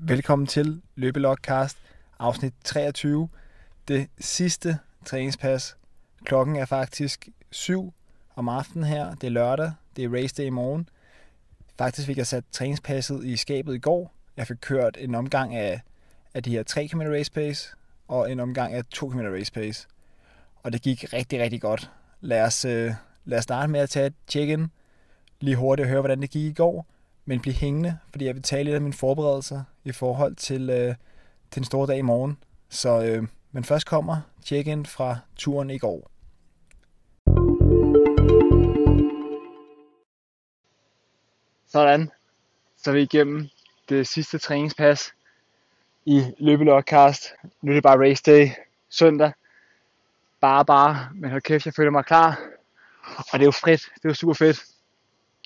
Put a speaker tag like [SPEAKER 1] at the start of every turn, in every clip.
[SPEAKER 1] Velkommen til Løbelogcast, afsnit 23. Det sidste træningspas. Klokken er faktisk 7 om aftenen her. Det er lørdag. Det er race day i morgen. Faktisk fik jeg sat træningspasset i skabet i går. Jeg fik kørt en omgang af, af de her 3 km race pace og en omgang af 2 km race pace. Og det gik rigtig, rigtig godt. Lad os, øh, lad os starte med at tage et check-in. Lige hurtigt og høre, hvordan det gik i går men blive hængende, fordi jeg vil tale lidt om mine forberedelser i forhold til, øh, til den store dag i morgen. Så, øh, men først kommer check-in fra turen i går. Sådan, så er vi igennem det sidste træningspas i løbelogcast. Nu er det bare race day søndag. Bare, bare, men hold kæft, jeg føler mig klar. Og det er jo frit, det er jo super fedt.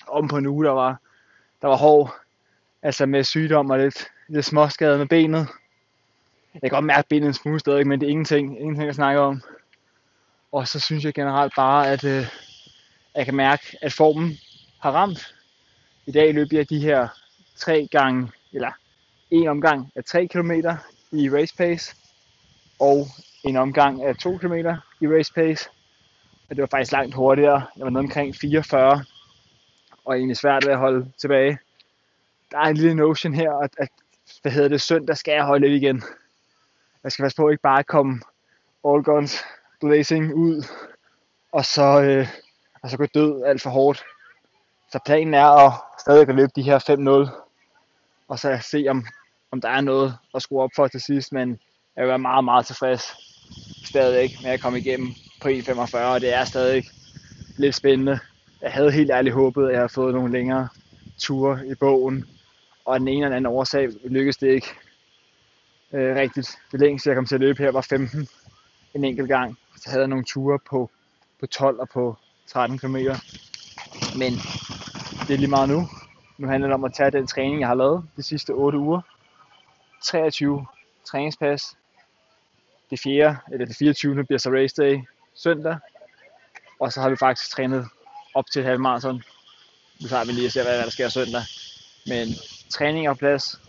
[SPEAKER 1] Om på en uge, der var der var hård, altså med sygdom og lidt, lidt småskade med benet. Jeg kan godt mærke benet en smule stadig, men det er ingenting, ingenting at snakke om. Og så synes jeg generelt bare, at øh, jeg kan mærke, at formen har ramt. I dag løb jeg de her tre gange, eller en omgang af 3 km i race pace, og en omgang af 2 km i race pace. Og det var faktisk langt hurtigere. Jeg var nede omkring 44 og egentlig svært ved at holde tilbage. Der er en lille notion her, at, at hvad hedder det, søndag skal jeg holde lidt igen. Jeg skal passe på at ikke bare komme all guns blazing ud, og så, øh, og så gå død alt for hårdt. Så planen er at stadig at løbe de her 5-0, og så se om, om der er noget at skrue op for til sidst, men jeg vil være meget, meget tilfreds stadig med at komme igennem på 1.45, og det er stadig lidt spændende jeg havde helt ærligt håbet, at jeg havde fået nogle længere ture i bogen, og den ene eller anden årsag lykkedes det ikke øh, rigtigt. Det længste, jeg kom til at løbe her, var 15 en enkelt gang. Så havde jeg nogle ture på, på 12 og på 13 km. Men det er lige meget nu. Nu handler det om at tage den træning, jeg har lavet de sidste 8 uger. 23 træningspas. Det fjerde, eller det 24. bliver så race day søndag. Og så har vi faktisk trænet op til halvmarathon. Nu tager vi lige og ser, hvad der sker søndag. Men træning er på plads.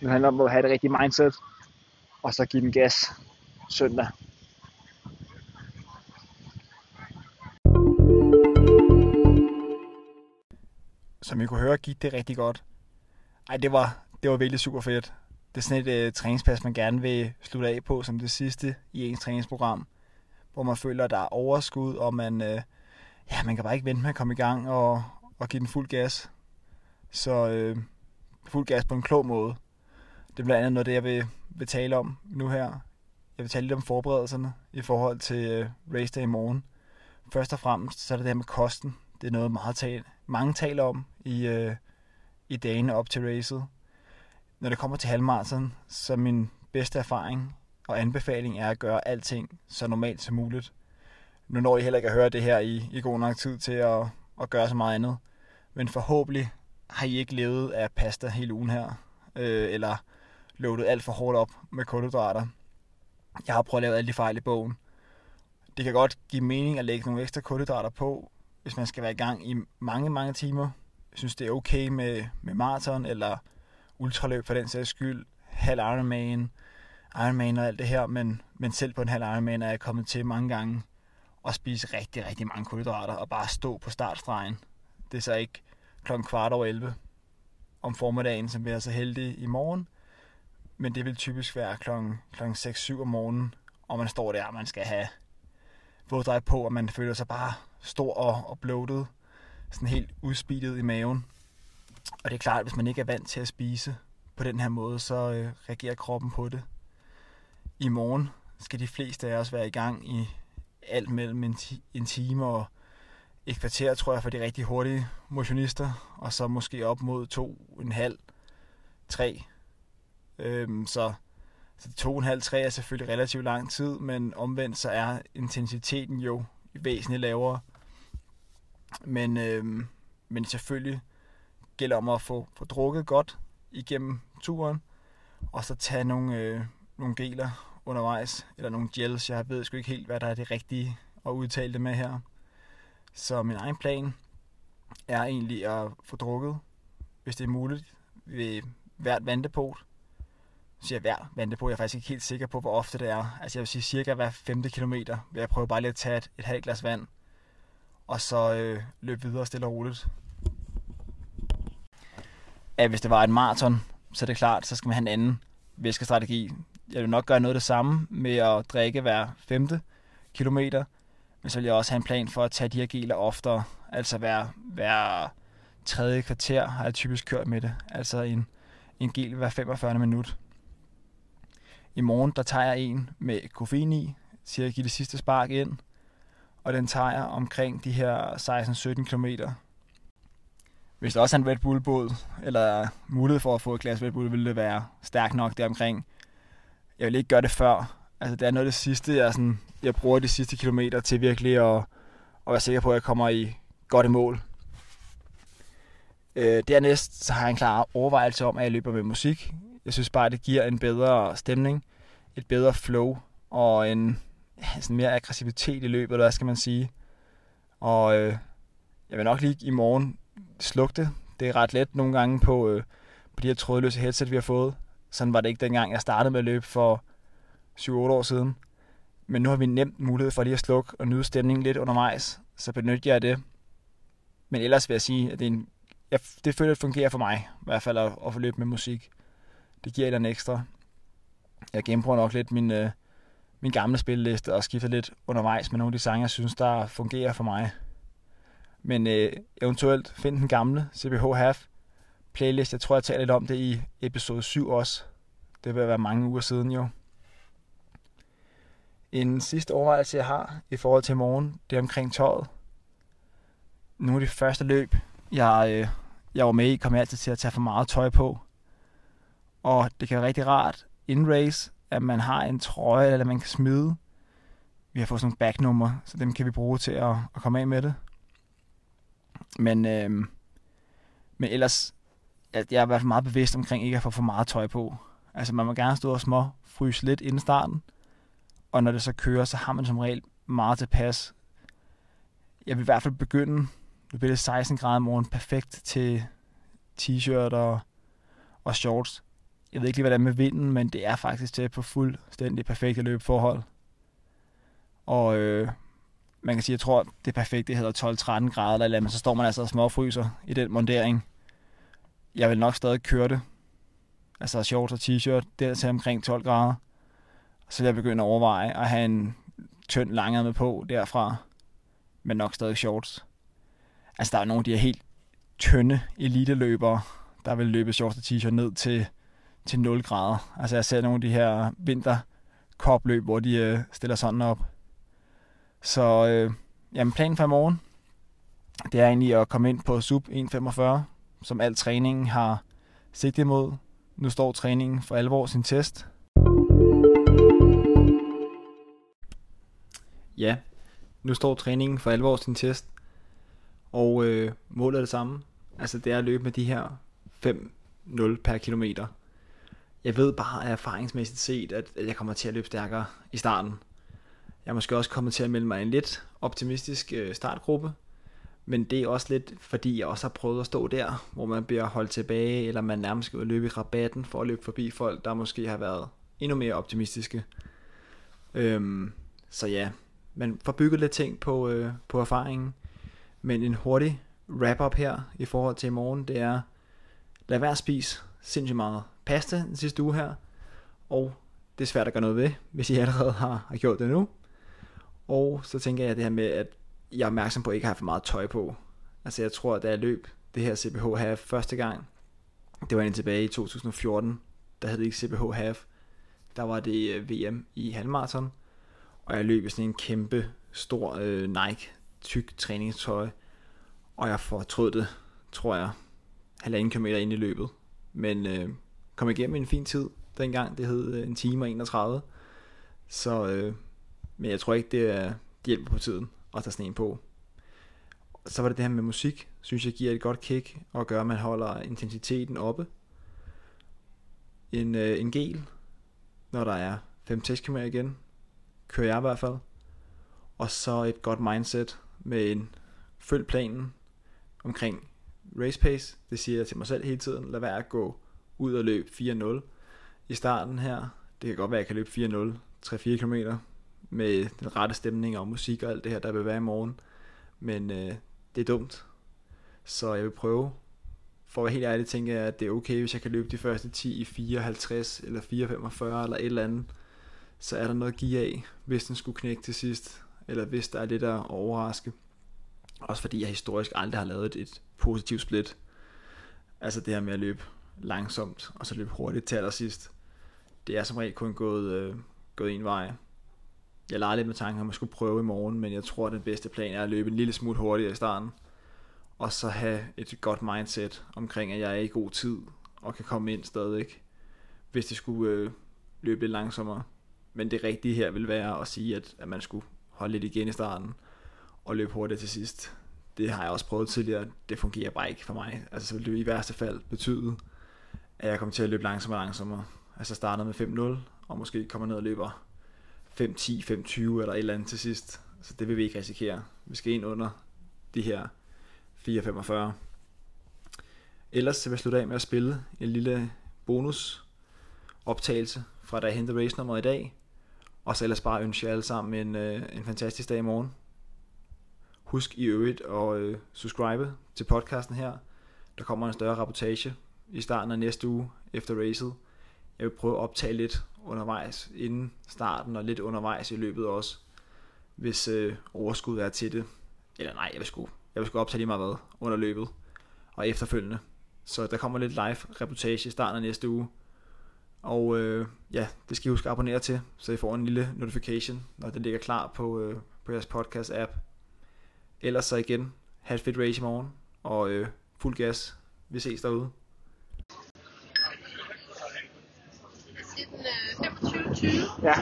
[SPEAKER 1] Nu handler det om at have det rigtige mindset. Og så give den gas søndag. Som I kunne høre, gik det rigtig godt. Ej, det var, det var virkelig super fedt. Det er sådan et uh, træningspas, man gerne vil slutte af på som det sidste i ens træningsprogram. Hvor man føler, at der er overskud, og man, uh, ja, man kan bare ikke vente med at komme i gang og, og give den fuld gas. Så øh, fuld gas på en klog måde. Det er blandt andet noget, det jeg vil, vil tale om nu her. Jeg vil tale lidt om forberedelserne i forhold til øh, race day i morgen. Først og fremmest, så er det det her med kosten. Det er noget, meget tal, mange taler om i, øh, i dagene op til racet. Når det kommer til halvmarathon, så min bedste erfaring og anbefaling er at gøre alting så normalt som muligt nu når I heller ikke at høre det her i, i god nok tid til at, at gøre så meget andet. Men forhåbentlig har I ikke levet af pasta hele ugen her, øh, eller loadet alt for hårdt op med kulhydrater. Jeg har prøvet at lave alle de fejl i bogen. Det kan godt give mening at lægge nogle ekstra kulhydrater på, hvis man skal være i gang i mange, mange timer. Jeg synes, det er okay med, med maraton eller ultraløb for den sags skyld, halv Ironman, Ironman og alt det her, men, men selv på en halv Ironman er jeg kommet til mange gange, at spise rigtig, rigtig mange kulhydrater og bare stå på startstregen. Det er så ikke klokken kvart over 11 om formiddagen, som vi er så heldige i morgen. Men det vil typisk være klokken, klokken 6-7 om morgenen, og man står der, og man skal have våddrej på, og man føler sig bare stor og, og bloated, sådan helt udspidet i maven. Og det er klart, at hvis man ikke er vant til at spise på den her måde, så øh, reagerer kroppen på det. I morgen skal de fleste af os være i gang i alt mellem en, en time og et kvarter, tror jeg, for de rigtig hurtige motionister, og så måske op mod to, en halv, tre. Øhm, så, så to, en halv, tre er selvfølgelig relativt lang tid, men omvendt så er intensiteten jo væsentligt lavere. Men, øhm, men selvfølgelig gælder om at få, få drukket godt igennem turen, og så tage nogle, øh, nogle geler undervejs, eller nogle gels. Jeg ved sgu ikke helt, hvad der er det rigtige at udtale det med her. Så min egen plan er egentlig at få drukket, hvis det er muligt, ved hvert vandepot. siger jeg hver vente. Jeg er faktisk ikke helt sikker på, hvor ofte det er. Altså jeg vil sige cirka hver femte kilometer. Vil jeg prøve bare lige at tage et, et halvt glas vand. Og så øh, løbe videre stille og roligt. Ja, hvis det var et maraton, så er det klart, så skal man have en anden væskestrategi. Jeg vil nok gøre noget af det samme med at drikke hver femte kilometer. Men så vil jeg også have en plan for at tage de her geler oftere. Altså hver, hver tredje kvarter har jeg typisk kørt med det. Altså en, en gel hver 45 minut. I morgen der tager jeg en med koffein i, til at give det sidste spark ind. Og den tager jeg omkring de her 16-17 km. Hvis der også er en Red Bull-båd, eller mulighed for at få et glas Red Bull, ville det være stærkt nok deromkring. Jeg vil ikke gøre det før. Altså, det er noget af det sidste, jeg, sådan, jeg bruger de sidste kilometer til virkelig at, at være sikker på, at jeg kommer i godt i mål. Øh, dernæst så har jeg en klar overvejelse om, at jeg løber med musik. Jeg synes bare, at det giver en bedre stemning, et bedre flow og en ja, sådan mere aggressivitet i løbet, eller hvad skal man sige. Og øh, jeg vil nok lige i morgen slukke det. Det er ret let nogle gange på, øh, på de her trådløse headset, vi har fået. Sådan var det ikke dengang, jeg startede med at løbe for 7-8 år siden. Men nu har vi nemt mulighed for lige at slukke og nyde stemningen lidt undervejs, så benytter jeg det. Men ellers vil jeg sige, at det, er en, jeg, det føler, at det fungerer for mig, i hvert fald at, at få løbe med musik. Det giver et eller ekstra. Jeg genbruger nok lidt min, øh, min gamle spilleliste og skifter lidt undervejs med nogle af de sange, jeg synes, der fungerer for mig. Men øh, eventuelt find den gamle CBH Half playlist. Jeg tror, jeg talte lidt om det i episode 7 også. Det vil være mange uger siden jo. En sidste overvejelse, jeg har i forhold til morgen, det er omkring tøjet. Nu af de første løb, jeg, øh, jeg var med i, kom jeg altid til at tage for meget tøj på. Og det kan være rigtig rart in race, at man har en trøje, eller man kan smide. Vi har fået sådan nogle backnummer, så dem kan vi bruge til at, at komme af med det. Men, øh, men ellers, at jeg er i hvert fald meget bevidst omkring ikke at få for meget tøj på. Altså man må gerne stå og små fryse lidt inden starten, og når det så kører, så har man som regel meget tilpas. Jeg vil i hvert fald begynde, nu bliver det 16 grader om morgen, perfekt til t-shirt og, og shorts. Jeg ved ikke lige, hvad er med vinden, men det er faktisk til på fuldstændig perfekte løbeforhold. Og øh, man kan sige, jeg tror, det perfekte hedder 12-13 grader, eller men så står man altså og småfryser i den montering. Jeg vil nok stadig køre det. Altså shorts og t-shirt, der til omkring 12 grader. Så vil jeg begynde at overveje at have en tynd med på derfra, men nok stadig shorts. Altså der er nogle af de her helt tynde eliteløbere, der vil løbe shorts og t-shirt ned til, til 0 grader. Altså jeg ser nogle af de her vinterkopløb, hvor de øh, stiller sådan op. Så øh, jamen, planen for i morgen, det er egentlig at komme ind på sub 1.45, som al træningen har sigtet imod. Nu står træningen for alvor sin test. Ja, nu står træningen for alvor sin test. Og øh, målet er det samme. Altså det er at løbe med de her 5-0 per kilometer. Jeg ved bare at erfaringsmæssigt set, at jeg kommer til at løbe stærkere i starten. Jeg er måske også kommet til at melde mig en lidt optimistisk øh, startgruppe, men det er også lidt, fordi jeg også har prøvet at stå der, hvor man bliver holdt tilbage, eller man nærmest skal løbe i rabatten for at løbe forbi folk, der måske har været endnu mere optimistiske. Øhm, så ja, man får bygget lidt ting på, øh, på erfaringen. Men en hurtig wrap-up her i forhold til i morgen, det er, lad være at spise sindssygt meget pasta den sidste uge her, og det er svært at gøre noget ved, hvis I allerede har, har gjort det nu. Og så tænker jeg det her med, at jeg er opmærksom på at ikke have for meget tøj på. Altså jeg tror, at da jeg løb det her CPH Half første gang, det var en tilbage i 2014, der hed det ikke CPH Half, der var det øh, VM i halvmarathon, og jeg løb i sådan en kæmpe, stor øh, Nike, tyk træningstøj, og jeg fortrød det, tror jeg, halvanden kilometer ind i løbet. Men øh, kom igennem en fin tid dengang, det hed øh, en time og 31, så øh, men jeg tror ikke, det, er, det hjælper på tiden at tage sådan en på. Så var det det her med musik, synes jeg giver et godt kick, og gør, at man holder intensiteten oppe. En, øh, en gel, når der er 5-6 km igen, kører jeg i hvert fald. Og så et godt mindset med en følg planen omkring race pace. Det siger jeg til mig selv hele tiden. Lad være at gå ud og løbe 4-0 i starten her. Det kan godt være, at jeg kan løbe 4-0, 3-4 km med den rette stemning og musik og alt det her, der vil være i morgen. Men øh, det er dumt. Så jeg vil prøve. For at være helt ærlig, tænker jeg, at det er okay, hvis jeg kan løbe de første 10 i 54 eller 445 eller et eller andet. Så er der noget at give af, hvis den skulle knække til sidst. Eller hvis der er lidt der overraske. Også fordi jeg historisk aldrig har lavet et positivt split. Altså det her med at løbe langsomt, og så løbe hurtigt til allersidst. Det er som regel kun gået, øh, gået en vej. Jeg leger lidt med tanken om at skulle prøve i morgen, men jeg tror, at den bedste plan er at løbe en lille smule hurtigere i starten. Og så have et godt mindset omkring, at jeg er i god tid og kan komme ind stadig, hvis det skulle øh, løbe lidt langsommere. Men det rigtige her vil være at sige, at, at man skulle holde lidt igen i starten og løbe hurtigt til sidst. Det har jeg også prøvet tidligere. Det fungerer bare ikke for mig. Altså så vil det i værste fald betyde, at jeg kommer til at løbe langsommere og langsommere. Altså starter med 5-0, og måske kommer ned og løber 5-10, 5-20 eller et eller andet til sidst. Så det vil vi ikke risikere. Vi skal ind under de her 4-45. Ellers så vil jeg slutte af med at spille en lille bonus optagelse fra da jeg hentede race nummer i dag. Og så ellers bare ønske jer alle sammen en, øh, en fantastisk dag i morgen. Husk i øvrigt at øh, subscribe til podcasten her. Der kommer en større rapportage i starten af næste uge efter racet. Jeg vil prøve at optage lidt undervejs inden starten og lidt undervejs i løbet også, hvis øh, overskud er til det. Eller nej, jeg vil sgu, jeg vil sgu optage lige meget hvad under løbet og efterfølgende. Så der kommer lidt live reportage i starten af næste uge. Og øh, ja, det skal I huske at abonnere til, så I får en lille notification, når det ligger klar på, øh, på jeres podcast app. Ellers så igen, have et fedt race i morgen, og øh, fuld gas. Vi ses derude.
[SPEAKER 2] Siden øh, 25
[SPEAKER 1] Ja.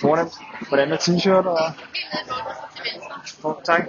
[SPEAKER 1] Fornemt. Hvordan er t-shirt og... Oh, tak.